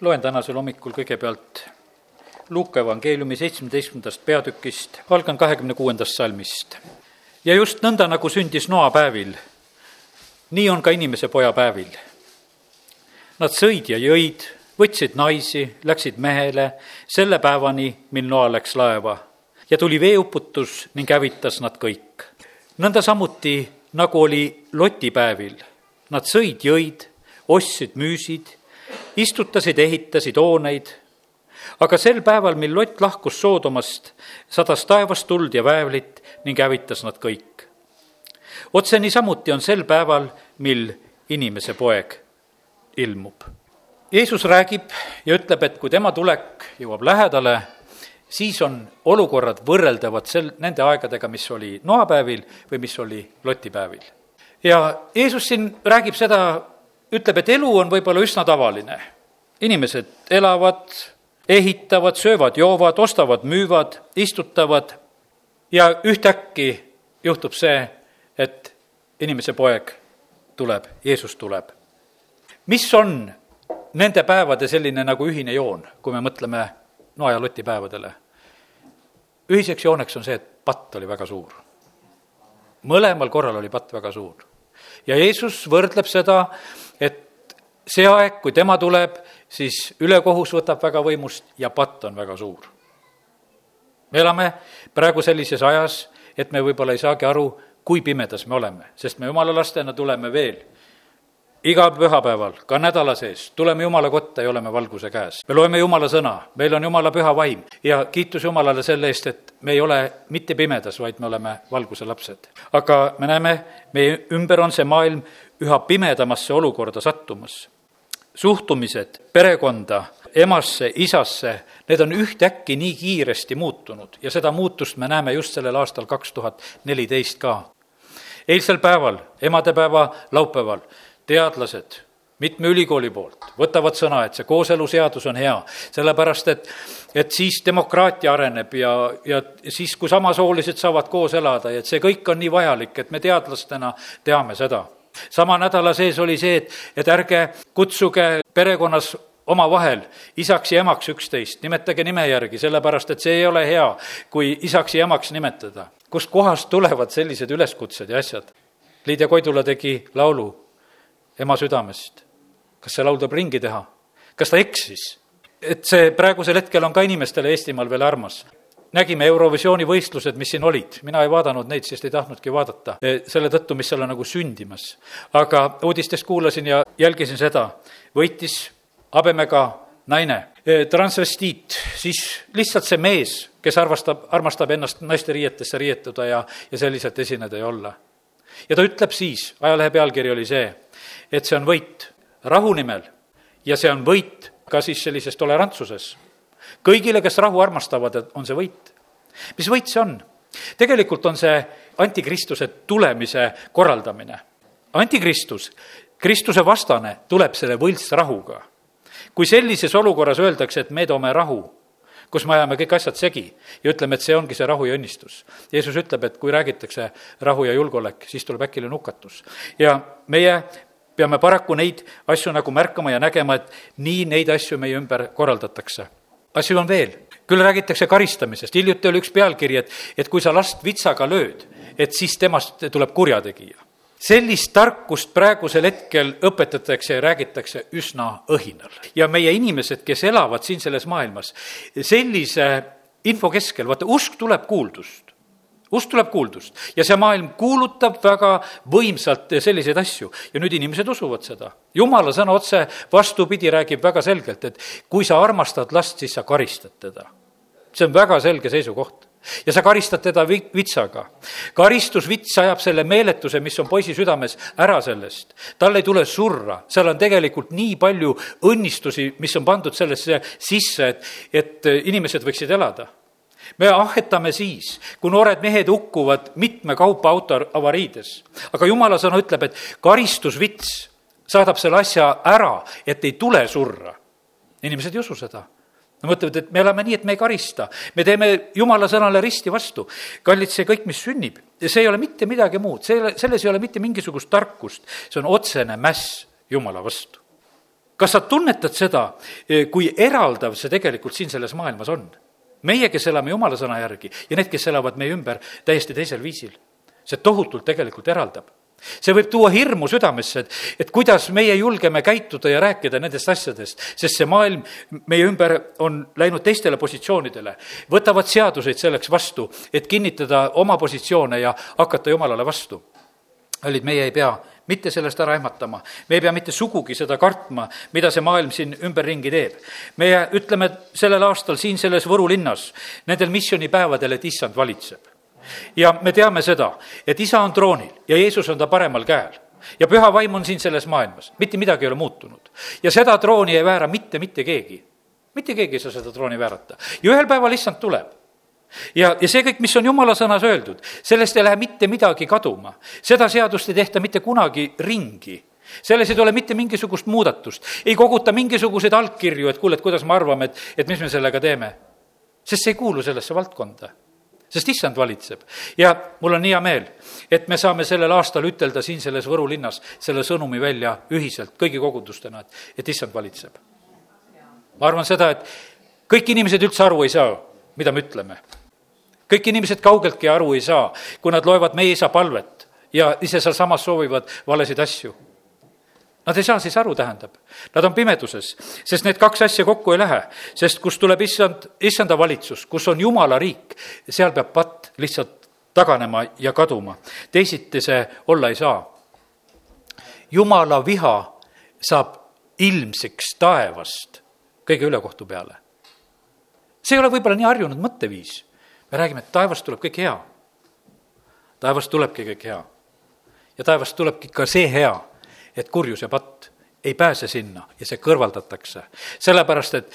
loen tänasel hommikul kõigepealt Luuka evangeeliumi seitsmeteistkümnendast peatükist, algan kahekümne kuuendast salmist. ja just nõnda, nagu sündis Noa päevil, nii on ka inimese poja päevil. Nad sõid ja jõid, võtsid naisi, läksid mehele selle päevani, mil Noa läks laeva ja tuli veeuputus ning hävitas nad kõik. nõnda samuti, nagu oli Loti päevil, nad sõid, jõid, ostsid, müüsid, istutasid, ehitasid hooneid aga sel päeval, mil Lott lahkus Soodomast, sadas taevast tuld ja väävlit ning hävitas nad kõik. otse niisamuti on sel päeval, mil inimese poeg ilmub. Jeesus räägib ja ütleb, et kui tema tulek jõuab lähedale, siis on olukorrad võrreldavad sel, nende aegadega, mis oli noapäevil või mis oli lotipäevil. ja Jeesus siin räägib seda, ütleb, et elu on võib-olla üsna tavaline. inimesed elavad ehitavad, söövad-joovad, ostavad-müüvad, istutavad ja ühtäkki juhtub see, et inimese poeg tuleb, Jeesus tuleb. mis on nende päevade selline nagu ühine joon, kui me mõtleme Noa ja Loti päevadele? ühiseks jooneks on see, et patt oli väga suur. mõlemal korral oli patt väga suur. ja Jeesus võrdleb seda, et see aeg, kui tema tuleb, siis ülekohus võtab väga võimust ja patt on väga suur. me elame praegu sellises ajas, et me võib-olla ei saagi aru, kui pimedas me oleme, sest me jumala lastena tuleme veel iga pühapäeval, ka nädala sees, tuleme Jumala kotta ja oleme valguse käes. me loeme Jumala sõna, meil on Jumala püha vaim ja kiitus Jumalale selle eest, et me ei ole mitte pimedas, vaid me oleme valguse lapsed. aga me näeme, meie ümber on see maailm üha pimedamasse olukorda sattumas suhtumised perekonda, emasse, isasse, need on ühtäkki nii kiiresti muutunud ja seda muutust me näeme just sellel aastal kaks tuhat neliteist ka. eilsel päeval, emadepäeva laupäeval, teadlased mitme ülikooli poolt võtavad sõna, et see kooseluseadus on hea, sellepärast et, et siis demokraatia areneb ja, ja siis, kui samasoolised saavad koos elada ja et see kõik on nii vajalik, et me teadlastena teame seda sama nädala sees oli see, et, et ärge kutsuge perekonnas omavahel isaks ja emaks üksteist, nimetage nime järgi, sellepärast et see ei ole hea, kui isaks ja emaks nimetada. kust kohast tulevad sellised üleskutsed ja asjad? Liidia Koidula tegi laulu ema südamest. kas see laul tuleb ringi teha? kas ta eksis? et see praegusel hetkel on ka inimestele Eestimaal veel armas nägime Eurovisiooni võistlused, mis siin olid, mina ei vaadanud neid, sest ei tahtnudki vaadata, e, selle tõttu, mis seal on nagu sündimas. aga uudistest kuulasin ja jälgisin seda, võitis habemega naine, e, transvestiit, siis lihtsalt see mees, kes armastab, armastab ennast naiste riietesse riietuda ja, ja selliselt esineda ja olla. ja ta ütleb siis, ajalehe pealkiri oli see, et see on võit rahu nimel ja see on võit ka siis sellises tolerantsuses kõigile, kes rahu armastavad, on see võit. mis võit see on? tegelikult on see antikristuse tulemise korraldamine. antikristus, Kristuse vastane, tuleb selle võltsrahuga. kui sellises olukorras öeldakse, et me toome rahu, kus me ajame kõik asjad segi ja ütleme, et see ongi see rahu ja õnnistus. Jeesus ütleb, et kui räägitakse rahu ja julgeolek, siis tuleb äkiline hukatus. ja meie peame paraku neid asju nagu märkama ja nägema, et nii neid asju meie ümber korraldatakse asju on veel. küll räägitakse karistamisest, hiljuti oli üks pealkiri, et, et kui sa last vitsaga lööd, et siis temast tuleb kurjategija. sellist tarkust praegusel hetkel õpetatakse ja räägitakse üsna õhinal. ja meie inimesed, kes elavad siin selles maailmas, sellise info keskel, vaata, usk tuleb kuuldust usk tuleb kuuldust ja see maailm kuulutab väga võimsalt selliseid asju ja nüüd inimesed usuvad seda. jumala sõna otse vastupidi räägib väga selgelt, et kui sa armastad last, siis sa karistad teda. see on väga selge seisukoht ja sa karistad teda vi-, vitsaga. karistusvits ajab selle meeletuse, mis on poisi südames, ära sellest. tal ei tule surra, seal on tegelikult nii palju õnnistusi, mis on pandud sellesse sisse, et, et inimesed võiksid elada me ahhetame siis, kui noored mehed hukkuvad mitme kaupa auto avariides. aga jumala sõna ütleb, et karistusvits saadab selle asja ära, et ei tule surra. inimesed ei usu seda. Nad mõtlevad, et me elame nii, et me ei karista. me teeme jumala sõnale risti vastu. kallid, see kõik, mis sünnib, see ei ole mitte midagi muud, see ei ole, selles ei ole mitte mingisugust tarkust, see on otsene mäss jumala vastu. kas sa tunnetad seda, kui eraldav see tegelikult siin selles maailmas on? Meie, kes elame jumala sõna järgi ja need, kes elavad meie ümber täiesti teisel viisil. see tohutult tegelikult eraldab see võib tuua hirmu südamesse, et, et kuidas meie julgeme käituda ja rääkida nendest asjadest, sest see maailm meie ümber on läinud teistele positsioonidele. võtavad seaduseid selleks vastu, et kinnitada oma positsioone ja hakata jumalale vastu. kallid, meie ei pea mitte sellest ära ehmatama. me ei pea mitte sugugi seda kartma, mida see maailm siin ümberringi teeb. meie ütleme sellel aastal siin selles Võru linnas, nendel missioonipäevadel, et issand valitseb. ja me teame seda, et isa on troonil ja Jeesus on ta paremal käel ja püha vaim on siin selles maailmas, mitte midagi ei ole muutunud. ja seda trooni ei väära mitte, mitte keegi. mitte keegi ei saa seda trooni väärata. ja ühel päeval issand tuleb ja, ja see kõik, mis on jumala sõnas öeldud, sellest ei lähe mitte midagi kaduma. seda seadust ei tehta mitte kunagi ringi selles ei tule mitte mingisugust muudatust, ei koguta mingisuguseid allkirju, et kuule, et kuidas me arvame, et, et mis me sellega teeme. sest see ei kuulu sellesse valdkonda sest issand valitseb. ja mul on hea meel, et me saame sellel aastal ütelda siin selles Võru linnas selle sõnumi välja ühiselt, kõigi kogudustena, et, et issand valitseb. ma arvan seda, et kõik inimesed üldse aru ei saa, mida me ütleme kõik inimesed kaugeltki aru ei saa, kui nad loevad meie isa palvet ja ise sealsamas soovivad valesid asju. Nad ei saa siis aru, tähendab. Nad on pimeduses, sest need kaks asja kokku ei lähe, sest kus tuleb issand, issanda valitsus, kus on jumala riik, seal peab patt lihtsalt taganema ja kaduma. teisiti see olla ei saa. jumala viha saab ilmsiks taevast kõige ülekohtu peale. See ei ole võib-olla nii harjunud mõtteviis me räägime, et taevast tuleb kõik hea. taevast tulebki kõik hea. ja taevast tulebki ka see hea, et kurjus ja patt ei pääse sinna ja see kõrvaldatakse. sellepärast, et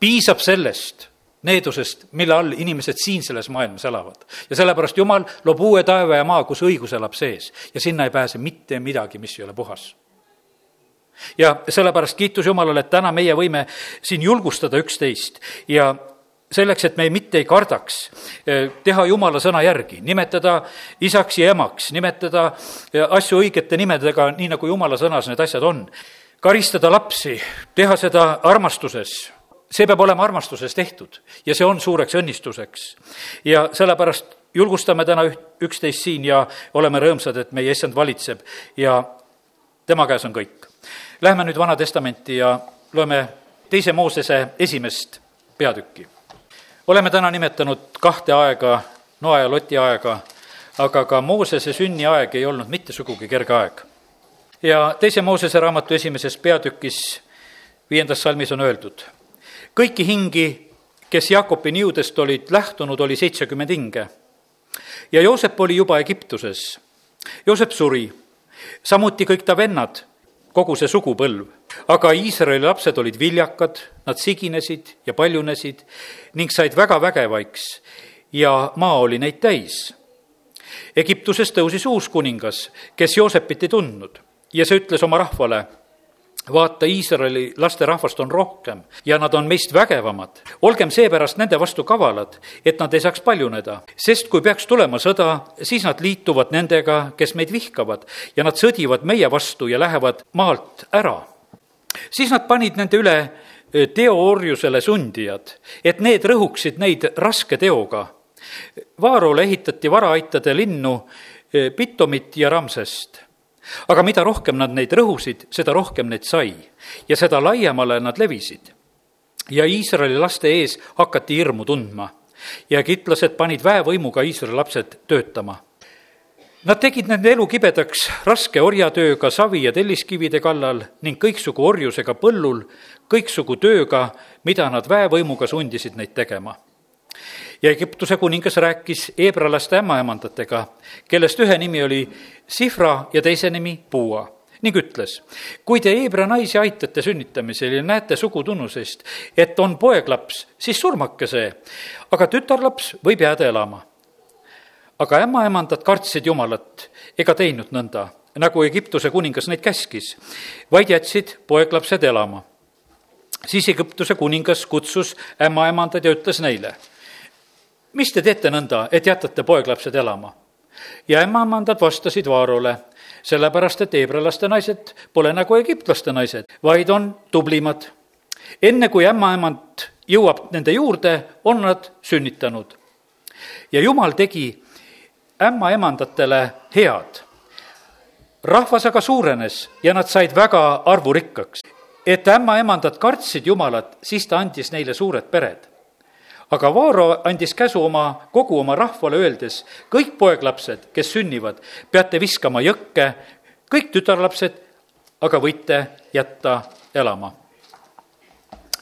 piisab sellest needusest, mille all inimesed siin selles maailmas elavad. ja sellepärast Jumal loob uue taeva ja maa, kus õigus elab sees ja sinna ei pääse mitte midagi, mis ei ole puhas ja sellepärast kiitus Jumalale, et täna meie võime siin julgustada üksteist ja selleks, et me mitte ei kardaks eh, teha jumala sõna järgi, nimetada isaks ja emaks, nimetada eh, asju õigete nimedega, nii nagu jumala sõnas need asjad on. karistada lapsi, teha seda armastuses, see peab olema armastuses tehtud ja see on suureks õnnistuseks. ja sellepärast julgustame täna üht, üksteist siin ja oleme rõõmsad, et meie issand valitseb ja tema käes on kõik. Lähme nüüd Vana Testamenti ja loeme teise Moosese esimest peatükki oleme täna nimetanud kahte aega, Noa ja Loti aega, aga ka Moosese sünniaeg ei olnud mitte sugugi kerge aeg. ja teise Moosese raamatu esimeses peatükis, viiendas salmis on öeldud, kõiki hingi, kes Jaakopi niudest olid lähtunud, oli seitsekümmend hinge. ja Joosep oli juba Egiptuses. Joosep suri, samuti kõik ta vennad kogu see sugupõlv. aga Iisraeli lapsed olid viljakad, nad siginesid ja paljunesid ning said väga vägevaiks ja maa oli neid täis. Egiptuses tõusis uus kuningas, kes Joosepit ei tundnud ja see ütles oma rahvale vaata, Iisraeli lasterahvast on rohkem ja nad on meist vägevamad. olgem seepärast nende vastu kavalad, et nad ei saaks paljuneda, sest kui peaks tulema sõda, siis nad liituvad nendega, kes meid vihkavad ja nad sõdivad meie vastu ja lähevad maalt ära. siis nad panid nende üle teoorjusele sundijad, et need rõhuksid neid raske teoga. Vaarole ehitati varaaitade linnu Pitomit ja Ramsest aga mida rohkem nad neid rõhusid, seda rohkem neid sai ja seda laiemale nad levisid. ja Iisraeli laste ees hakati hirmu tundma ja egiptlased panid väevõimuga Iisraeli lapsed töötama. Nad tegid nende elu kibedaks raske orjatööga savi ja telliskivide kallal ning kõiksugu orjusega põllul, kõiksugu tööga, mida nad väevõimuga sundisid neid tegema ja Egiptuse kuningas rääkis heebralaste ämmaemandatega, kellest ühe nimi oli Sifra ja teise nimi Puua ning ütles, kui te heebra naisi aitate sünnitamisel ja näete sugutunnusest, et on poeglaps, siis surmake see, aga tütarlaps võib jääda elama. aga ämmaemandad kartsid Jumalat ega teinud nõnda, nagu Egiptuse kuningas neid käskis, vaid jätsid poeglapsed elama. siis Egiptuse kuningas kutsus ämmaemandad ja ütles neile mis te teete nõnda, et jätate poeglapsed elama? ja ämmaemandad vastasid Vaarole, sellepärast et heebrealaste naised pole nagu egiptlaste naised, vaid on tublimad. enne kui ämmaemand jõuab nende juurde, on nad sünnitanud. ja Jumal tegi ämmaemandatele head. rahvas aga suurenes ja nad said väga arvurikkaks. et ämmaemandad kartsid Jumalat, siis ta andis neile suured pered aga Vaaro andis käsu oma, kogu oma rahvale, öeldes, kõik poeglapsed, kes sünnivad, peate viskama jõkke, kõik tütarlapsed aga võite jätta elama.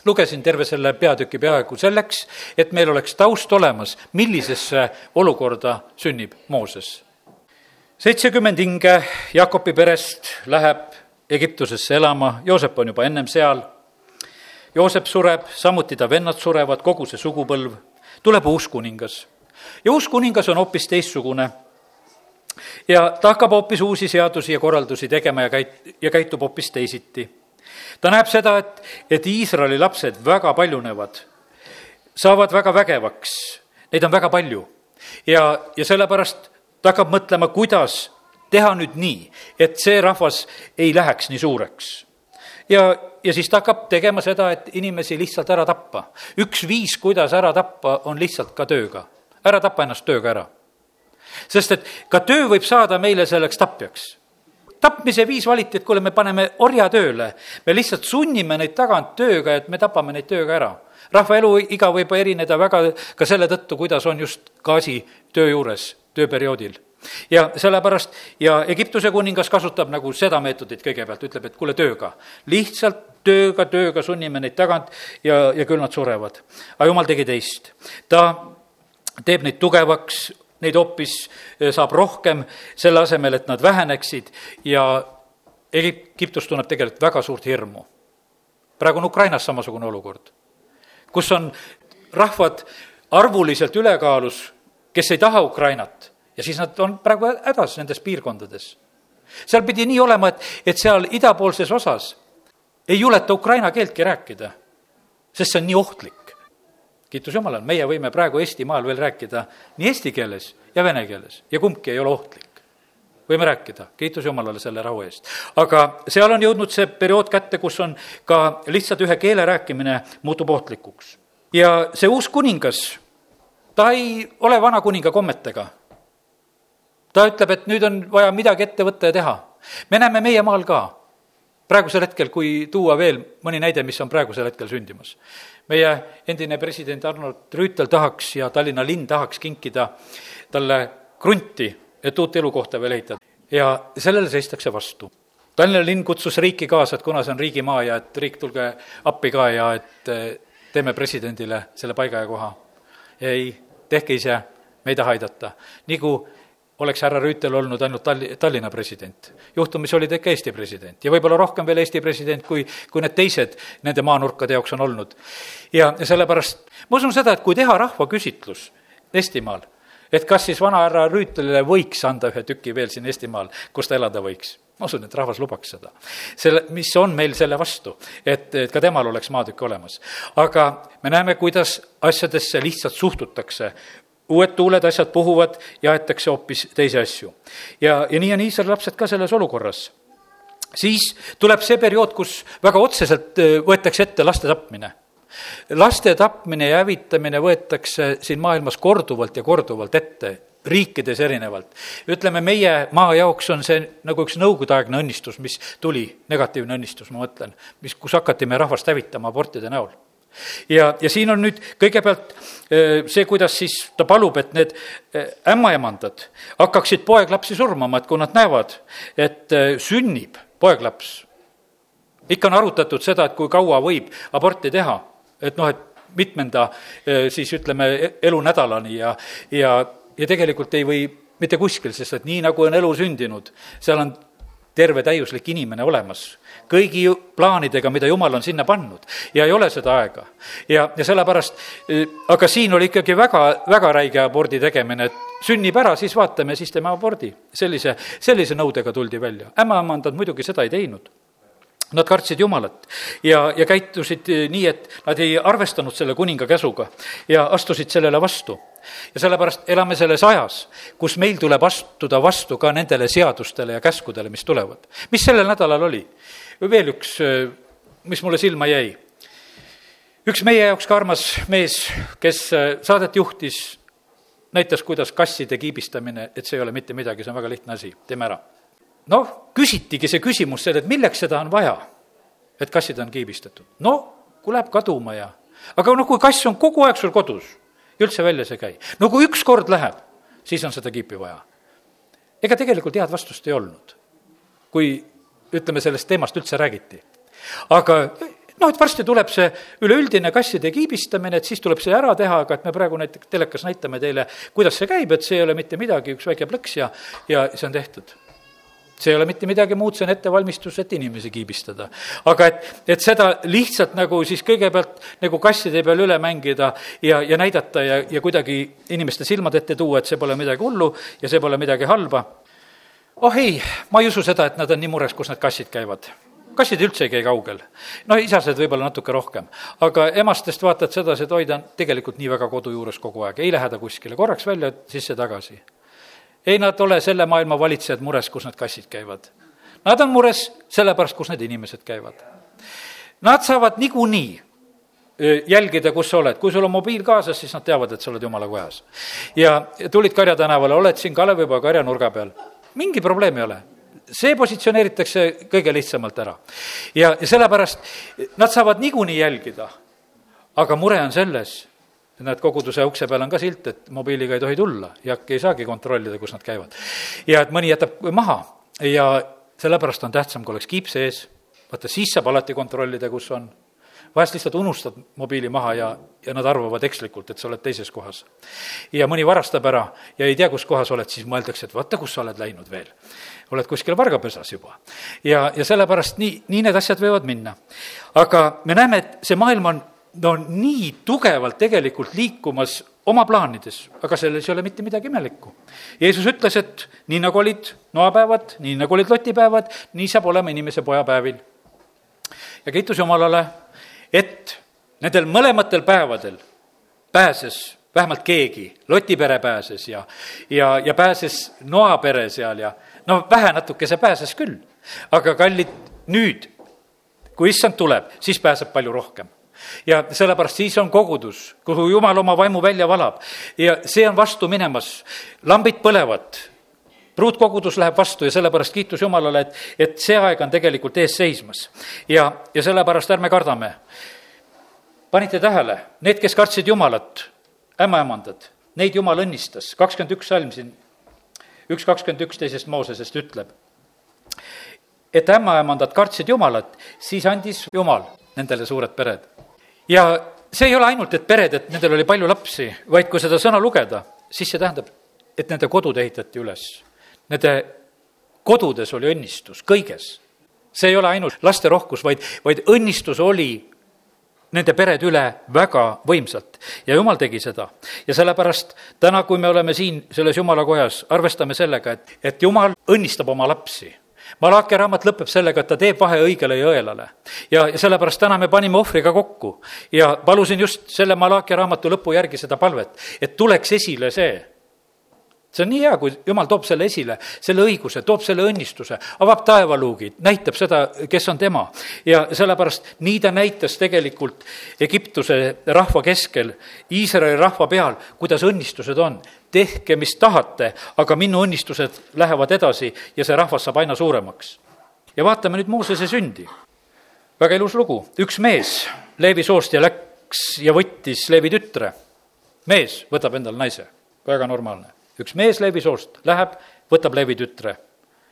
lugesin terve selle peatüki peaaegu selleks, et meil oleks taust olemas, millisesse olukorda sünnib Mooses. seitsekümmend hinge Jakobi perest läheb Egiptusesse elama, Joosep on juba ennem seal Joosep sureb, samuti ta vennad surevad, kogu see sugupõlv, tuleb uus kuningas. ja uus kuningas on hoopis teistsugune. ja ta hakkab hoopis uusi seadusi ja korraldusi tegema ja käit-, ja käitub hoopis teisiti. ta näeb seda, et, et Iisraeli lapsed väga paljunevad, saavad väga vägevaks, neid on väga palju. ja, ja sellepärast ta hakkab mõtlema, kuidas teha nüüd nii, et see rahvas ei läheks nii suureks. ja ja siis ta hakkab tegema seda, et inimesi lihtsalt ära tappa. üks viis, kuidas ära tappa, on lihtsalt ka tööga. ära tapa ennast tööga ära. sest et ka töö võib saada meile selleks tapjaks. tapmise viis valiti, et kuule, me paneme orjatööle, me lihtsalt sunnime neid tagant tööga, et me tapame neid tööga ära rahva eluiga võib erineda väga ka selle tõttu, kuidas on just gaasi töö juures, tööperioodil ja sellepärast ja Egiptuse kuningas kasutab nagu seda meetodit kõigepealt, ütleb, et kuule, tööga. lihtsalt tööga, tööga sunnime neid tagant ja, ja küll nad surevad. aga jumal tegi teist. ta teeb neid tugevaks, neid hoopis eh, saab rohkem, selle asemel, et nad väheneksid ja Egiptus tunneb tegelikult väga suurt hirmu. praegu on Ukrainas samasugune olukord, kus on rahvad arvuliselt ülekaalus, kes ei taha Ukrainat ja siis nad on praegu hädas nendes piirkondades. seal pidi nii olema, et, et seal idapoolses osas ei juleta ukraina keeltki rääkida, sest see on nii ohtlik. kiitus Jumalale, meie võime praegu Eestimaal veel rääkida nii eesti keeles ja vene keeles ja kumbki ei ole ohtlik. võime rääkida, kiitus Jumalale selle rahu eest. aga seal on jõudnud see periood kätte, kus on ka lihtsalt ühe keele rääkimine muutub ohtlikuks. ja see uus kuningas, ta ei ole vana kuninga kommetega ta ütleb, et nüüd on vaja midagi ette võtta ja teha. me näeme meie maal ka, praegusel hetkel, kui tuua veel mõni näide, mis on praegusel hetkel sündimas. meie endine president Arnold Rüütel tahaks ja Tallinna linn tahaks kinkida talle krunti, et uut elukohta veel ehitada. ja sellele seistakse vastu. Tallinna linn kutsus riiki kaasa, et kuna see on riigimaa ja et riik, tulge appi ka ja et eh, teeme presidendile selle paiga ja koha. ei, tehke ise, me ei taha aidata. nii kui oleks härra Rüütel olnud ainult Talli-, Tallinna president. juhtumisi oli ta ikka Eesti president ja võib-olla rohkem veel Eesti president, kui, kui need teised nende maanurkade jaoks on olnud. ja, ja sellepärast ma usun seda, et kui teha rahvaküsitlus Eestimaal, et kas siis vanahärra Rüütelile võiks anda ühe tüki veel siin Eestimaal, kus ta elada võiks ma usun, et rahvas lubaks seda. selle, mis on meil selle vastu, et, et ka temal oleks maatükk olemas. aga me näeme, kuidas asjadesse lihtsalt suhtutakse uued tuuled, asjad puhuvad ja aetakse hoopis teisi asju. ja, ja nii on Iisraeli lapsed ka selles olukorras. siis tuleb see periood, kus väga otseselt äh, võetakse ette laste tapmine laste tapmine ja hävitamine võetakse siin maailmas korduvalt ja korduvalt ette, riikides erinevalt. ütleme, meie maa jaoks on see nagu üks nõukogudeaegne õnnistus, mis tuli, negatiivne õnnistus, ma mõtlen, mis, kus hakati me rahvast hävitama abortide näol ja, ja siin on nüüd kõigepealt äh, see, kuidas siis ta palub, et need äh, ämmaemandad hakkaksid poeglapsi surmama, et kui nad näevad, et äh, sünnib poeglaps, ikka on arutatud seda, et kui kaua võib aborti teha, et noh, et mitmenda siis ütleme, e-, elunädalani ja, ja, ja tegelikult ei või mitte kuskil, sest et nii, nagu on elu sündinud, seal on terve täiuslik inimene olemas, kõigi plaanidega, mida jumal on sinna pannud ja ei ole seda aega. ja, ja sellepärast, e, aga siin oli ikkagi väga, väga räige abordi tegemine, et sünnib ära, siis vaatame, siis teeme abordi. sellise, sellise nõudega tuldi välja. ämmaemandad muidugi seda ei teinud. Nad kartsid Jumalat ja, ja käitusid nii, et nad ei arvestanud selle kuninga käsuga ja astusid sellele vastu. ja sellepärast elame selles ajas, kus meil tuleb astuda vastu ka nendele seadustele ja käskudele, mis tulevad. mis sellel nädalal oli? veel üks, mis mulle silma jäi. üks meie jaoks ka armas mees, kes saadet juhtis, näitas, kuidas kasside kiibistamine, et see ei ole mitte midagi, see on väga lihtne asi, teeme ära noh, küsitigi see küsimus selle, et milleks seda on vaja, et kassid on kiibistatud. no kui läheb kaduma ja, aga noh, kui kass on kogu aeg sul kodus ja üldse väljas ei käi, no kui üks kord läheb, siis on seda kiipi vaja. ega tegelikult head vastust ei olnud, kui ütleme, sellest teemast üldse räägiti. aga noh, et varsti tuleb see üleüldine kasside kiibistamine, et siis tuleb see ära teha, aga et me praegu näiteks telekas näitame teile, kuidas see käib, et see ei ole mitte midagi, üks väike plõks ja, ja see on tehtud see ei ole mitte midagi muud, see on ettevalmistus, et inimesi kiibistada. aga et, et seda lihtsalt nagu siis kõigepealt nagu kasside peal üle mängida ja, ja näidata ja, ja kuidagi inimeste silmad ette tuua, et see pole midagi hullu ja see pole midagi halba. oh ei, ma ei usu seda, et nad on nii mures, kus need kassid käivad kassid üldse ei käi kaugel. no isased võib-olla natuke rohkem, aga emastest vaatad sedasi, et oi, ta on tegelikult nii väga kodu juures kogu aeg, ei lähe ta kuskile, korraks välja, sisse-tagasi ei nad ole selle maailma valitsejad mures, kus need kassid käivad. Nad on mures sellepärast, kus need inimesed käivad. Nad saavad niikuinii jälgida, kus sa oled, kui sul on mobiil kaasas, siis nad teavad, et sa oled jumala kojas. ja tulid Karja tänavale, oled siin Kalevipoja Karja nurga peal, mingi probleem ei ole see positsioneeritakse kõige lihtsamalt ära. ja, ja sellepärast nad saavad niikuinii jälgida. aga mure on selles, näed, koguduse ukse peal on ka silt, et mobiiliga ei tohi tulla ja ei saagi kontrollida, kus nad käivad. ja et mõni jätab maha ja sellepärast on tähtsam, kui oleks kiip sees, vaata siis saab alati kontrollida, kus on. vahest lihtsalt unustad mobiili maha ja, ja nad arvavad ekslikult, et sa oled teises kohas. ja mõni varastab ära ja ei tea, kus kohas oled, siis mõeldakse, et vaata, kus sa oled läinud veel. oled kuskil vargapesas juba. ja, ja sellepärast nii, nii need asjad võivad minna. aga me näeme, et see maailm on no nii tugevalt tegelikult liikumas oma plaanides, aga selles ei ole mitte midagi imelikku. Jeesus ütles, et nii nagu olid noapäevad, nii nagu olid lotipäevad, nii saab olema inimese poja päevil. ja kiitus Jumalale, et nendel mõlematel päevadel pääses vähemalt keegi, Loti pere pääses ja, ja, ja pääses Noa pere seal ja no vähe natukese pääses küll. aga kallid, nüüd, kui issand tuleb, siis pääseb palju rohkem ja sellepärast siis on kogudus, kuhu Jumal oma vaimu välja valab. Ja see on vastu minemas, lambid põlevad, pruutkogudus läheb vastu ja sellepärast kiitus Jumalale, et, et see aeg on tegelikult ees seismas. ja, ja sellepärast ärme kardame. panite tähele, need, kes kartsid Jumalat, ämmaemandad, neid Jumal õnnistas, kakskümmend üks salm siin, üks kakskümmend üks teisest Moosesest ütleb, et ämmaemandad kartsid Jumalat, siis andis Jumal nendele suured pered ja see ei ole ainult, et pered, et nendel oli palju lapsi, vaid kui seda sõna lugeda, siis see tähendab, et nende kodud ehitati üles. Nende kodudes oli õnnistus, kõiges. see ei ole ainult lasterohkus, vaid, vaid õnnistus oli nende pered üle väga võimsalt ja jumal tegi seda. ja sellepärast täna, kui me oleme siin selles jumala kojas, arvestame sellega, et, et jumal õnnistab oma lapsi Malachi raamat lõpeb sellega, et ta teeb vahe õigele ja õelale. ja, ja sellepärast täna me panime ohvriga kokku ja palusin just selle Malachi raamatu lõpu järgi seda palvet, et tuleks esile see, see on nii hea, kui jumal toob selle esile, selle õiguse, toob selle õnnistuse, avab taevaluugid, näitab seda, kes on tema. ja sellepärast nii ta näitas tegelikult Egiptuse rahva keskel, Iisraeli rahva peal, kuidas õnnistused on tehke, mis tahate, aga minu õnnistused lähevad edasi ja see rahvas saab aina suuremaks. ja vaatame nüüd Moosese sündi. väga ilus lugu, üks mees Leevi soost ja läks ja võttis Leevi tütre. mees võtab endale naise, väga normaalne. üks mees Leevi soost läheb, võtab Leevi tütre.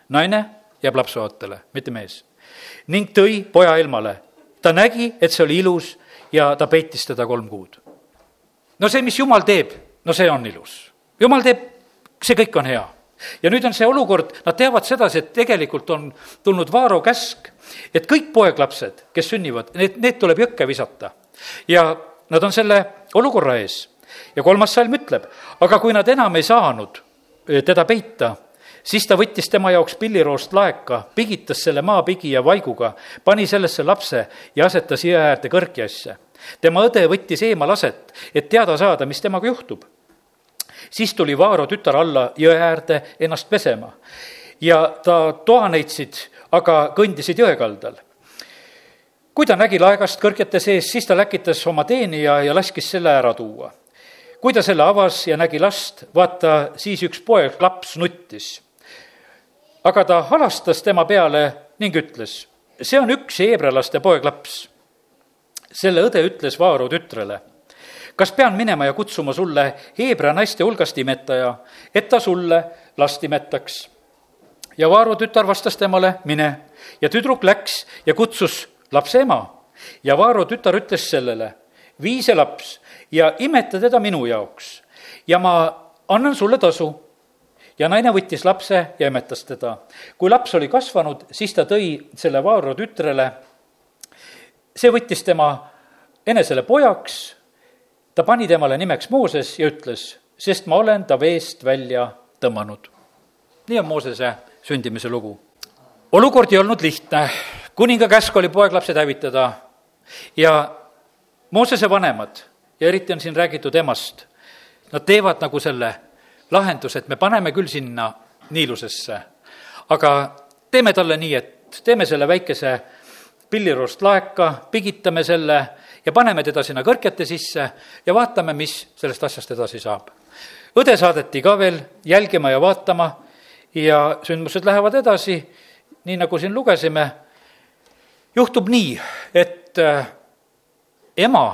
naine jääb lapseootele, mitte mees. ning tõi poja ilmale. ta nägi, et see oli ilus ja ta peitis teda kolm kuud. no see, mis jumal teeb, no see on ilus jumal teeb, see kõik on hea. ja nüüd on see olukord, nad teavad sedasi, et tegelikult on tulnud Vaaro käsk, et kõik poeglapsed, kes sünnivad, need, need tuleb jõkke visata. ja nad on selle olukorra ees. ja kolmas salm ütleb, aga kui nad enam ei saanud eh, teda peita, siis ta võttis tema jaoks pilliroost laeka, pigitas selle maapigi ja vaiguga, pani sellesse lapse ja asetas jõe äärde kõrkjasse. tema õde võttis eemal aset, et teada saada, mis temaga juhtub. Siis tuli Vaaro tütar alla jõe äärde ennast pesema ja ta toaneitsid, aga kõndisid jõe kaldal kui ta nägi laegast kõrgete sees, siis ta läkitas oma teenija ja laskis selle ära tuua. kui ta selle avas ja nägi last, vaata, siis üks poeg, laps nuttis. aga ta halastas tema peale ning ütles, see on üks heebrealaste poeglaps. selle õde ütles Vaaro tütrele, kas pean minema ja kutsuma sulle heebrea naiste hulgast imetaja, et ta sulle last imetaks? ja Vaaro tütar vastas temale, mine. ja tüdruk läks ja kutsus lapse ema. ja Vaaro tütar ütles sellele, vii see laps ja imeta teda minu jaoks ja ma annan sulle tasu. ja naine võttis lapse ja imetas teda. kui laps oli kasvanud, siis ta tõi selle Vaaro tütrele. see võttis tema enesele pojaks, ta pani temale nimeks Mooses ja ütles, sest ma olen ta veest välja tõmmanud. nii on Moosese sündimise lugu. olukord ei olnud lihtne kuninga käsk oli poeglapsed hävitada ja Moosese vanemad ja eriti on siin räägitud emast, nad teevad nagu selle lahenduse, et me paneme küll sinna niilusesse, aga teeme talle nii, et teeme selle väikese pilliroost laeka, pigitame selle ja paneme teda sinna kõrkete sisse ja vaatame, mis sellest asjast edasi saab. õde saadeti ka veel jälgima ja vaatama ja sündmused lähevad edasi, nii nagu siin lugesime juhtub nii, et äh, ema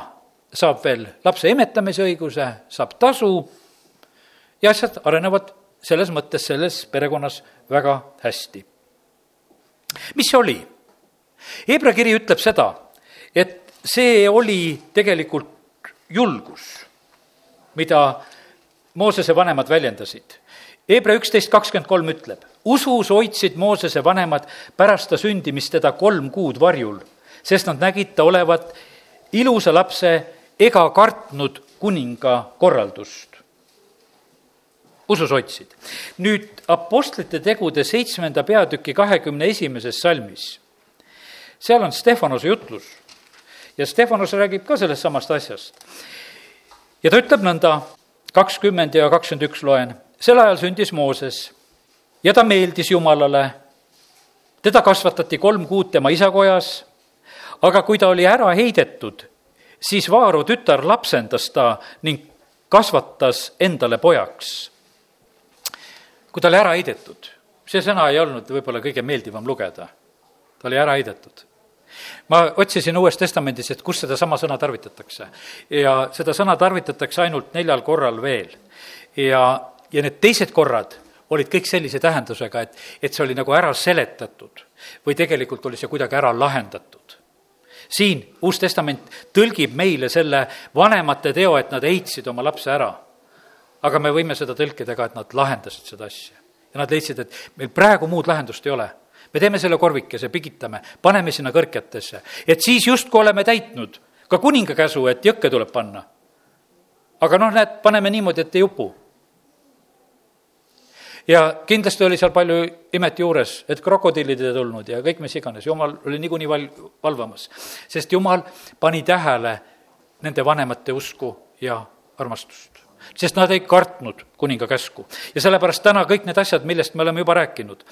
saab veel lapse emetamise õiguse, saab tasu ja asjad arenevad selles mõttes selles perekonnas väga hästi. mis see oli? Hebra kiri ütleb seda, et see oli tegelikult julgus, mida Moosese vanemad väljendasid Hebra üksteist kakskümmend kolm ütleb, usus hoidsid Moosese vanemad pärast ta sündimist teda kolm kuud varjul, sest nad nägid ta olevat ilusa lapse ega kartnud kuninga korraldust. usus hoidsid. nüüd Apostlite tegude seitsmenda peatüki kahekümne esimeses salmis, seal on Stefanuse jutlus ja Stefanus räägib ka sellest samast asjast. ja ta ütleb nõnda, kakskümmend ja kakskümmend üks loen sel ajal sündis Mooses ja ta meeldis Jumalale. teda kasvatati kolm kuud tema isakojas, aga kui ta oli ära heidetud, siis Vaaro tütar lapsendas ta ning kasvatas endale pojaks. kui ta oli ära heidetud, see sõna ei olnud võib-olla kõige meeldivam lugeda. ta oli ära heidetud ma otsisin Uues Testamendis, et kus sedasama sõna tarvitatakse. ja seda sõna tarvitatakse ainult neljal korral veel. ja ja need teised korrad olid kõik sellise tähendusega, et, et see oli nagu ära seletatud või tegelikult oli see kuidagi ära lahendatud. siin Uus Testament tõlgib meile selle vanemate teo, et nad heitsid oma lapse ära. aga me võime seda tõlkida ka, et nad lahendasid seda asja. ja nad leidsid, et meil praegu muud lahendust ei ole. Me teeme selle korvikese, pigitame, paneme sinna kõrketesse, et siis justkui oleme täitnud ka kuninga käsu, et jõkke tuleb panna. aga noh, näed, paneme niimoodi, et ei upu ja kindlasti oli seal palju imet juures, et krokodillid ei tulnud ja kõik mis iganes, jumal oli niikuinii val-, valvamas. sest jumal pani tähele nende vanemate usku ja armastust. sest nad ei kartnud kuninga käsku. ja sellepärast täna kõik need asjad, millest me oleme juba rääkinud,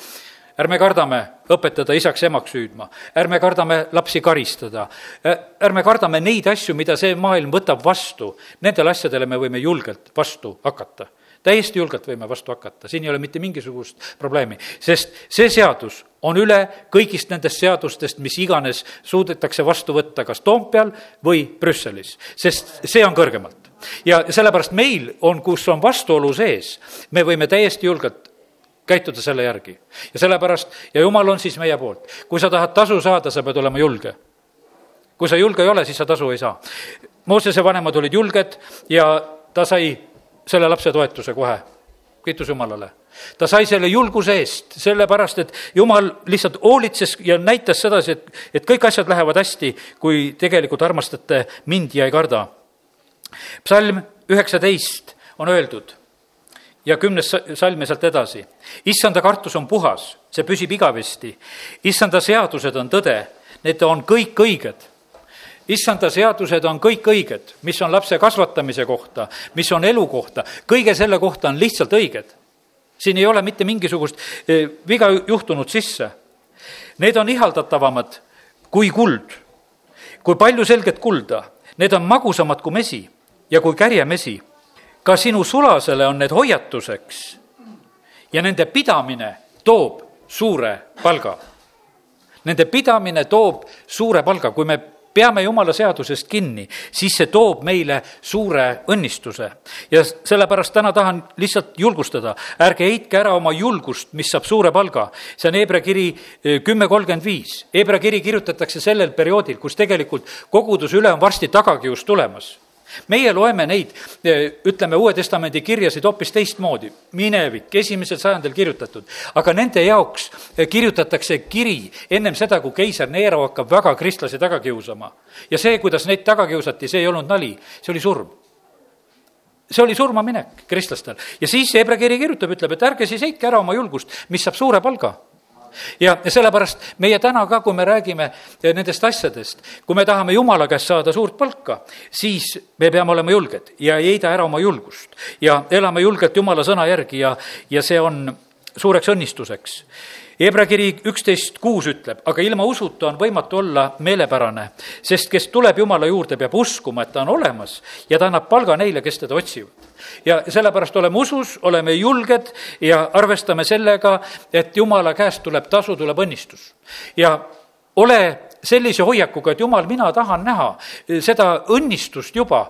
ärme kardame õpetada isaks-emaks hüüdma, ärme kardame lapsi karistada, ärme kardame neid asju, mida see maailm võtab vastu, nendele asjadele me võime julgelt vastu hakata. Täiesti julgelt võime vastu hakata, siin ei ole mitte mingisugust probleemi, sest see seadus on üle kõigist nendest seadustest, mis iganes suudetakse vastu võtta kas Toompeal või Brüsselis, sest see on kõrgemalt. ja sellepärast meil on, kus on vastuolu sees, me võime täiesti julgelt käituda selle järgi. ja sellepärast, ja jumal on siis meie poolt. kui sa tahad tasu saada, sa pead olema julge. kui sa julge ei ole, siis sa tasu ei saa. Moosese vanemad olid julged ja ta sai selle lapse toetuse kohe, kiitus Jumalale. ta sai selle julguse eest, sellepärast et Jumal lihtsalt hoolitses ja näitas sedasi, et, et kõik asjad lähevad hästi, kui tegelikult armastate mind ja ei karda. psalm üheksateist on öeldud, ja kümnes salm ja sealt edasi. issanda kartus on puhas, see püsib igavesti. issanda seadused on tõde, need on kõik õiged issanda seadused on kõik õiged, mis on lapse kasvatamise kohta, mis on elu kohta, kõige selle kohta on lihtsalt õiged. siin ei ole mitte mingisugust eh, viga juhtunud sisse. Need on ihaldatavamad kui kuld, kui palju selget kulda, need on magusamad kui mesi ja kui kärjemesi. Ka sinu sulasele on need hoiatuseks ja nende pidamine toob suure palga. Nende pidamine toob suure palga, kui me peame jumala seadusest kinni, siis see toob meile suure õnnistuse. ja sellepärast täna tahan lihtsalt julgustada, ärge heitke ära oma julgust, mis saab suure palga. see on Hebra kiri eh, kümme kolmkümmend viis. Hebra kiri kirjutatakse sellel perioodil, kus tegelikult koguduse üle on varsti tagakius tulemas meie loeme neid, eh, ütleme, Uue Testamendi kirjasid hoopis teistmoodi, minevik, esimesel sajandil kirjutatud, aga nende jaoks eh, kirjutatakse kiri ennem seda, kui keiser Neero hakkab väga kristlasi taga kiusama. ja see, kuidas neid taga kiusati, see ei olnud nali, see oli surm. See oli surmaminek kristlastel. Ja siis Hebra kiri kirjutab, ütleb, et ärge siis heitke ära oma julgust, mis saab suure palga ja sellepärast meie täna ka, kui me räägime eh, nendest asjadest, kui me tahame Jumala käest saada suurt palka, siis me peame olema julged ja ei heida ära oma julgust ja elame julgelt Jumala sõna järgi ja, ja see on suureks õnnistuseks Hebra kiri üksteist kuus ütleb, aga ilma usuta on võimatu olla meelepärane, sest kes tuleb Jumala juurde, peab uskuma, et ta on olemas ja ta annab palga neile, kes teda otsivad. ja sellepärast oleme usus, oleme julged ja arvestame sellega, et Jumala käest tuleb tasu, tuleb õnnistus. ja ole sellise hoiakuga, et Jumal, mina tahan näha seda õnnistust juba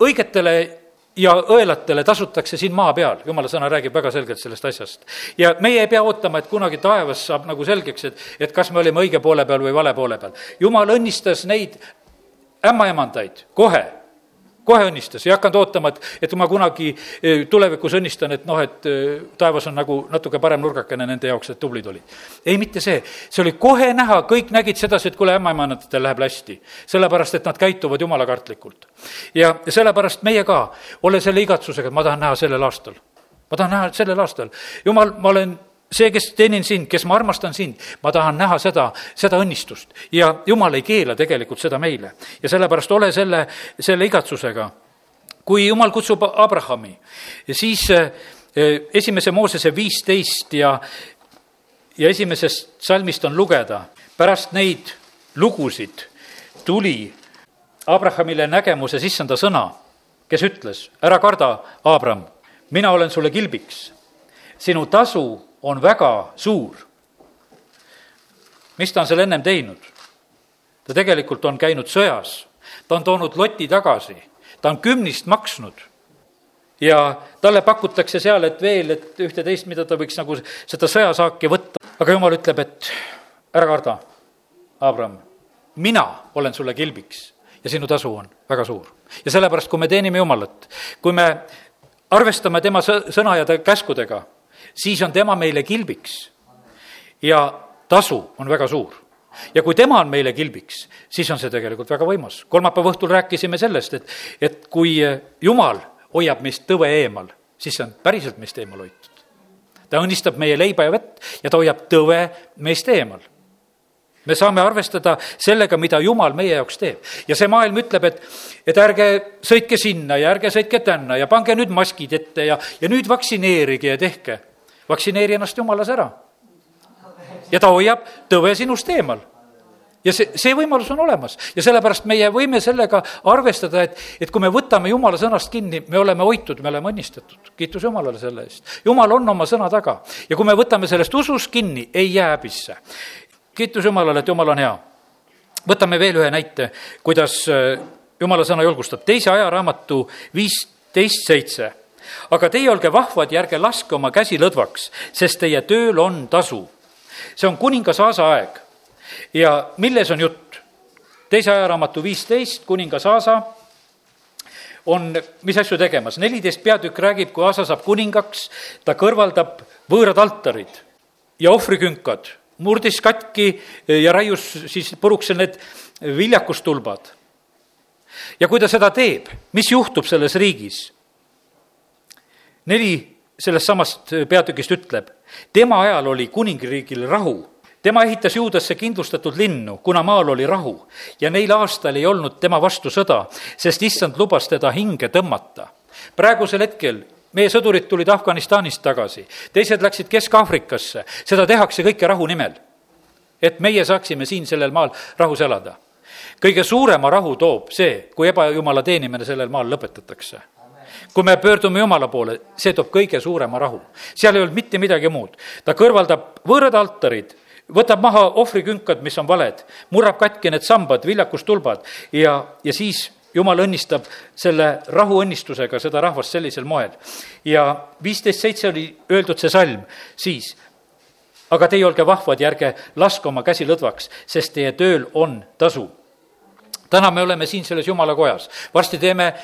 õigetele ja õelatele tasutakse siin maa peal, jumala sõna räägib väga selgelt sellest asjast. ja meie ei pea ootama, et kunagi taevas saab nagu selgeks, et, et kas me olime õige poole peal või vale poole peal. jumal õnnistas neid ämmaemandaid kohe kohe õnnistas, ei hakanud ootama, et, et ma kunagi eh, tulevikus õnnistan, et noh, et eh, taevas on nagu natuke parem nurgakene nende jaoks, et tublid olid. ei, mitte see, see oli kohe näha, kõik nägid sedasi, et kuule, ämmaemandatel läheb hästi. sellepärast, et nad käituvad jumalakartlikult. ja sellepärast meie ka, ole selle igatsusega, ma tahan näha sellel aastal. ma tahan näha sellel aastal. jumal, ma olen see, kes teenin sind, kes ma armastan sind, ma tahan näha seda, seda õnnistust ja jumal ei keela tegelikult seda meile. ja sellepärast ole selle, selle igatsusega. kui jumal kutsub Abrahami, siis eh, esimese Moosese viisteist ja, ja esimesest salmist on lugeda, pärast neid lugusid tuli Abrahamile nägemuse sissanda sõna, kes ütles, ära karda, Abram, mina olen sulle kilbiks, sinu tasu on väga suur. mis ta on seal ennem teinud? ta tegelikult on käinud sõjas, ta on toonud loti tagasi, ta on kümnist maksnud ja talle pakutakse seal, et veel, et ühte-teist, mida ta võiks nagu seda sõjasaaki võtta, aga jumal ütleb, et ära karda, Abram, mina olen sulle kilbiks ja sinu tasu on väga suur. ja sellepärast, kui me teenime Jumalat, kui me arvestame tema sõna ja käskudega, siis on tema meile kilbiks. ja tasu on väga suur. ja kui tema on meile kilbiks, siis on see tegelikult väga võimas. kolmapäeva õhtul rääkisime sellest, et, et kui Jumal hoiab meist tõve eemal, siis see on päriselt meist eemal hoitud. ta õnnistab meie leiba ja vett ja ta hoiab tõve meist eemal me saame arvestada sellega, mida Jumal meie jaoks teeb. ja see maailm ütleb, et, et ärge sõitke sinna ja ärge sõitke tänna ja pange nüüd maskid ette ja, ja nüüd vaktsineerige ja tehke vaktsineeri ennast jumalas ära. ja ta hoiab tõve sinust eemal ja see, see võimalus on olemas ja sellepärast meie võime sellega arvestada, et, et kui me võtame jumala sõnast kinni, me oleme hoitud, me oleme õnnistatud. kiitus Jumalale selle eest. jumal on oma sõna taga ja kui me võtame sellest usust kinni, ei jää häbisse. kiitus Jumalale, et Jumal on hea. võtame veel ühe näite, kuidas äh, Jumala sõna julgustab. teise ajaraamatu viisteist seitse aga teie olge vahvad ja ärge laske oma käsi lõdvaks, sest teie tööl on tasu. see on kuningas Aasa aeg. ja milles on jutt? teise ajaraamatu viisteist, kuningas Aasa on mis asju tegemas, neliteist peatükk räägib, kui Aasa saab kuningaks, ta kõrvaldab võõrad altarid ja ohvrikünkad, murdis katki ja raius siis puruks need viljakustulbad. ja kui ta seda teeb, mis juhtub selles riigis? Neli sellest samast peatükist ütleb, tema ajal oli kuningriigil rahu tema ehitas Juudasse kindlustatud linnu, kuna maal oli rahu ja neil aastal ei olnud tema vastu sõda, sest issand lubas teda hinge tõmmata. praegusel hetkel meie sõdurid tulid Afganistanist tagasi, teised läksid Kesk-Aafrikasse, seda tehakse kõike rahu nimel. et meie saaksime siin sellel maal rahus elada. kõige suurema rahu toob see, kui ebajumala teenimine sellel maal lõpetatakse kui me pöördume Jumala poole, see toob kõige suurema rahu. seal ei olnud mitte midagi muud. ta kõrvaldab võõrad altarid, võtab maha ohvrikünkad, mis on valed, murrab katki need sambad, viljakustulbad ja, ja siis jumal õnnistab selle rahuõnnistusega seda rahvast sellisel moel. ja viisteist seitse oli öeldud see salm siis, aga teie olge vahvad ja ärge laske oma käsi lõdvaks, sest teie tööl on tasu. täna me oleme siin selles jumala kojas, varsti teeme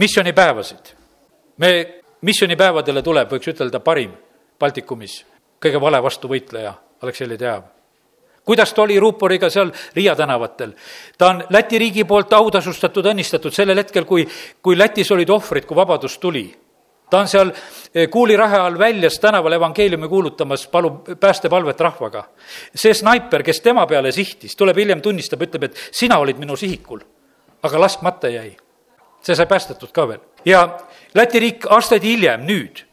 missioonipäevasid. me missioonipäevadele tuleb, võiks ütelda, parim Baltikumis, kõige vale vastu võitleja Aleksei teab. kuidas ta oli ruuporiga seal Riia tänavatel? ta on Läti riigi poolt autasustatud, õnnistatud sellel hetkel, kui, kui Lätis olid ohvrid, kui vabadus tuli ta on seal eh, kuulirahe all väljas tänaval evangeeliumi kuulutamas, palub päästepalvet rahvaga. see snaiper, kes tema peale sihtis, tuleb hiljem tunnistab, ütleb, et sina olid minu sihikul, aga laskmata jäi. See sai päästetud ka veel. ja Läti riik aastaid hiljem, nüüd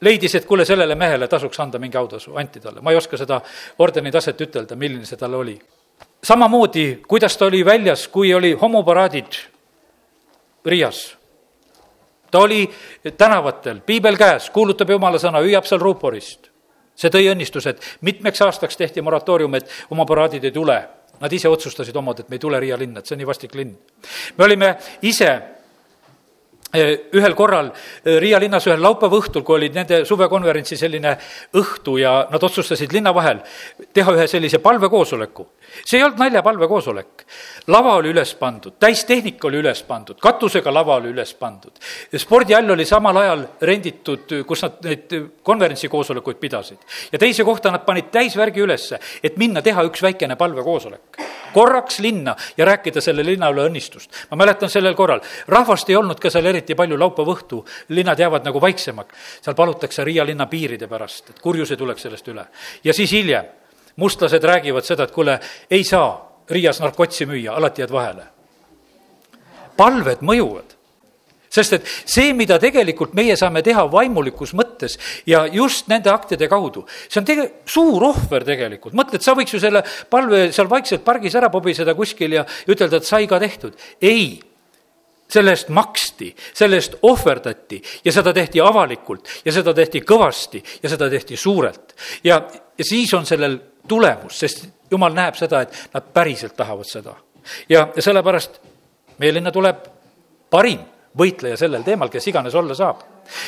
leidis, et kuule, sellele mehele tasuks anda mingi autasu, anti talle, ma ei oska seda ordeni taset ütelda, milline see tal oli. samamoodi, kuidas ta oli väljas, kui oli homoparaadid Riias. ta oli tänavatel, piibel käes, kuulutab jumala sõna, hüüab seal ruuporist. see tõi õnnistuse, et mitmeks aastaks tehti moratoorium, et homoparaadid ei tule. Nad ise otsustasid omad, et me ei tule Riia linna, et see on nii vastik linn. me olime ise ühel korral eh, Riia linnas ühel laupäeva õhtul, kui oli nende suvekonverentsi selline õhtu ja nad otsustasid linna vahel teha ühe sellise palvekoosoleku. see ei olnud naljapalvekoosolek. lava oli üles pandud, täistehnika oli üles pandud, katusega lava oli üles pandud. spordihall oli samal ajal renditud, kus nad neid konverentsikoosolekuid pidasid. ja teise kohta nad panid täisvärgi ülesse, et minna teha üks väikene palvekoosolek korraks linna ja rääkida selle linna üle õnnistust. ma mäletan sellel korral, rahvast ei olnud ka seal eriti palju laupäeva õhtu, linnad jäävad nagu vaiksemaks. seal palutakse Riia linna piiride pärast, et kurjus ei tuleks sellest üle. ja siis hiljem mustlased räägivad seda, et kuule, ei saa Riias narkotsi müüa, alati jääd vahele. palved mõjuvad sest et see, mida tegelikult meie saame teha vaimulikus mõttes ja just nende aktide kaudu, see on tege-, suur ohver tegelikult, mõtled, sa võiks ju selle palve seal vaikselt pargis ära pobiseda kuskil ja ütelda, et sai ka tehtud. ei, selle eest maksti, selle eest ohverdati ja seda tehti avalikult ja seda tehti kõvasti ja seda tehti suurelt. ja, ja siis on sellel tulemus, sest jumal näeb seda, et nad päriselt tahavad seda. ja, sellepärast meie linna tuleb parim võitleja sellel teemal, kes iganes olla saab.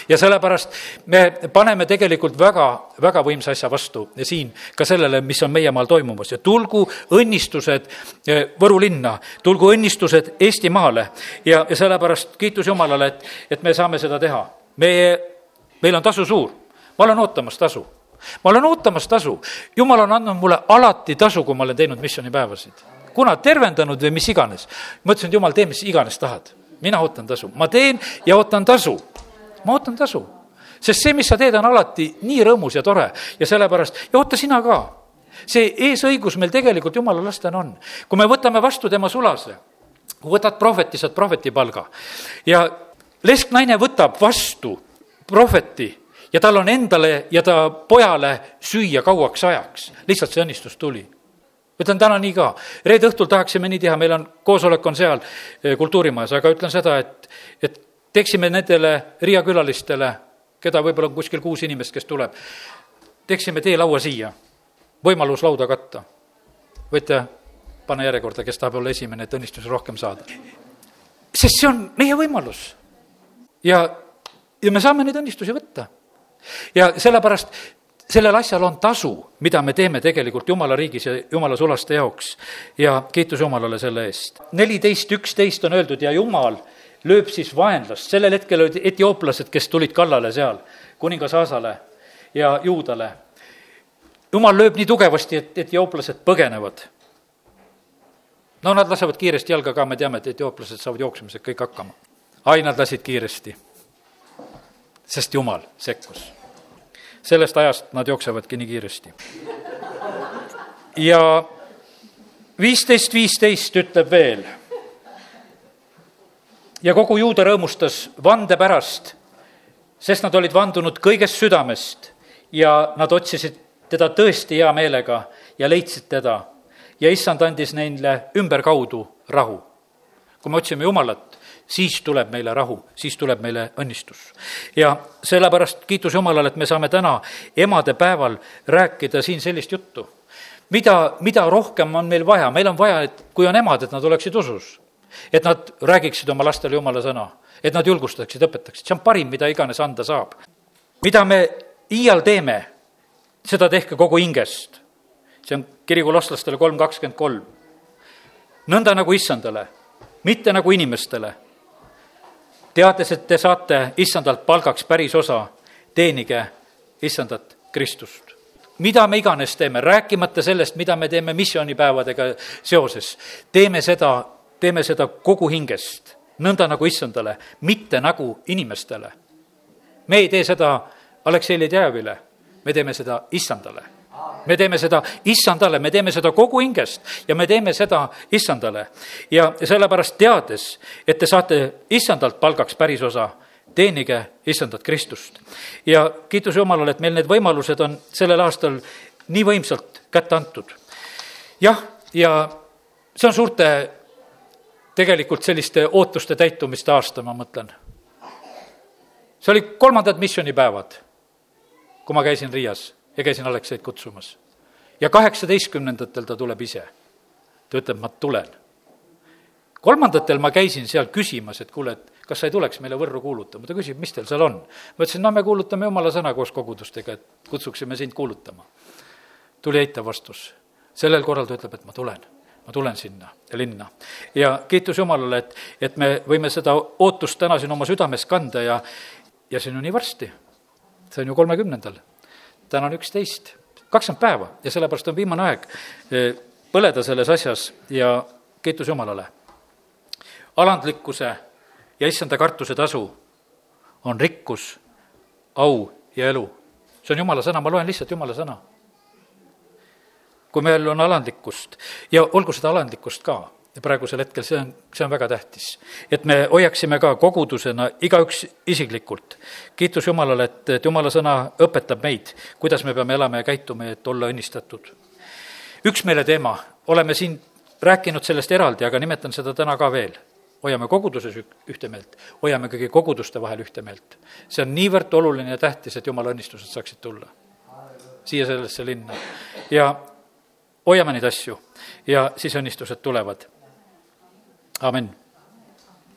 ja sellepärast me paneme tegelikult väga, väga võimsa asja vastu siin ka sellele, mis on meie maal toimumas ja tulgu õnnistused eh, Võru linna, tulgu õnnistused Eestimaale ja, ja sellepärast kiitus Jumalale, et, et me saame seda teha. meie, meil on tasu suur, ma olen ootamas tasu ma olen ootamas tasu, jumal on andnud mulle alati tasu, kui ma olen teinud missioonipäevasid. kuna tervendanud või mis iganes. ma ütlesin, et jumal, tee mis iganes tahad mina ootan tasu, ma teen ja ootan tasu. ma ootan tasu, sest see, mis sa teed, on alati nii rõõmus ja tore ja sellepärast, ja oota sina ka. see eesõigus meil tegelikult jumala lastena on. kui me võtame vastu tema sulase, kui võtad prohveti, saad prohveti palga ja lesknaine võtab vastu prohveti ja tal on endale ja ta pojale süüa kauaks ajaks, lihtsalt see õnnistus tuli ütlen täna nii ka, reede õhtul tahaksime nii teha, meil on, koosolek on seal eh, kultuurimajas, aga ütlen seda, et, et teeksime nendele Riia külalistele, keda võib-olla on kuskil kuus inimest, kes tuleb, teeksime teelaua siia, võimalus lauda katta. võite panna järjekorda, kes tahab olla esimene, et õnnistusi rohkem saada. sest see on meie võimalus. ja, ja me saame neid õnnistusi võtta. ja sellepärast sellel asjal on tasu, mida me teeme tegelikult Jumala riigis ja Jumala sulaste jaoks. ja kiitus Jumalale selle eest. neliteist, üksteist on öeldud ja Jumal lööb siis vaenlast, sellel hetkel olid etiooplased, kes tulid kallale seal, kuningas Aasale ja Juudale. Jumal lööb nii tugevasti, et etiooplased põgenevad. no nad lasevad kiiresti jalga ka, me teame, et etiooplased saavad jooksmisega kõik hakkama. ai, nad lasid kiiresti sest Jumal sekkus. Sellest ajast nad jooksevadki nii kiiresti. ja viisteist, viisteist ütleb veel. ja kogu juuda rõõmustas vande pärast, sest nad olid vandunud kõigest südamest ja nad otsisid teda tõesti hea meelega ja leidsid teda. ja issand andis neile ümberkaudu rahu. kui me otsime Jumalat, siis tuleb meile rahu, siis tuleb meile õnnistus. ja sellepärast kiitus Jumalale, et me saame täna emadepäeval rääkida siin sellist juttu mida, mida rohkem on meil vaja, meil on vaja, et kui on emad, et nad oleksid usus. et nad räägiksid oma lastele jumala sõna, et nad julgustaksid, õpetaksid, see on parim, mida iganes anda saab. mida me iial teeme, seda tehke kogu hingest. see on kirikulostlastele kolm kakskümmend kolm. nõnda nagu issandale, mitte nagu inimestele. Teades, et te saate issandalt palgaks päris osa, teenige issandat Kristust mida me iganes teeme, rääkimata sellest, mida me teeme missioonipäevadega seoses, teeme seda, teeme seda kogu hingest, nõnda nagu issandale, mitte nagu inimestele. me ei tee seda Aleksei Ledjajevile, me teeme seda issandale me teeme seda issandale, me teeme seda kogu hingest ja me teeme seda issandale. ja sellepärast teades, et te saate issandalt palgaks päris osa teenige issandat Kristust. ja kiitus Jumalale, et meil need võimalused on sellel aastal nii võimsalt kätte antud. jah, ja see on suurte tegelikult selliste ootuste täitumiste aasta, ma mõtlen. see oli kolmandad missioonipäevad, kui ma käisin Riias ja käisin Alekseid kutsumas. ja kaheksateistkümnendatel ta tuleb ise. ta ütleb, ma tulen. kolmandatel ma käisin seal küsimas, et kuule, et kas sa ei tuleks meile Võrru kuulutama, ta küsib, mis teil seal on. ma ütlesin, no me kuulutame jumala sõna koos kogudustega, et kutsuksime sind kuulutama. tuli eitav vastus. sellel korral ta ütleb, et ma tulen, ma tulen sinna linna. ja kiitus Jumalale, et, et me võime seda ootust täna siin oma südames kanda ja, ja see on ju nii varsti. see on ju kolmekümnendal, täna on üksteist, kakskümmend päeva ja sellepärast on viimane aeg eh, põleda selles asjas ja kiitus Jumalale. alandlikkuse ja issanda kartuse tasu on rikkus, au ja elu. see on jumala sõna, ma loen lihtsalt jumala sõna. kui meil on alandlikkust ja olgu seda alandlikkust ka, praegusel hetkel see on, see on väga tähtis. et me hoiaksime ka kogudusena igaüks isiklikult. kiitus Jumalale, et, et Jumala sõna õpetab meid, kuidas me peame elama ja käituma, et olla õnnistatud. üksmeele teema, oleme siin rääkinud sellest eraldi, aga nimetan seda täna ka veel hoiame koguduses ühte meelt, hoiame kõigi koguduste vahel ühte meelt. see on niivõrd oluline ja tähtis, et jumala õnnistused saaksid tulla siia sellesse linna. ja hoiame neid asju ja siis õnnistused tulevad. Amen.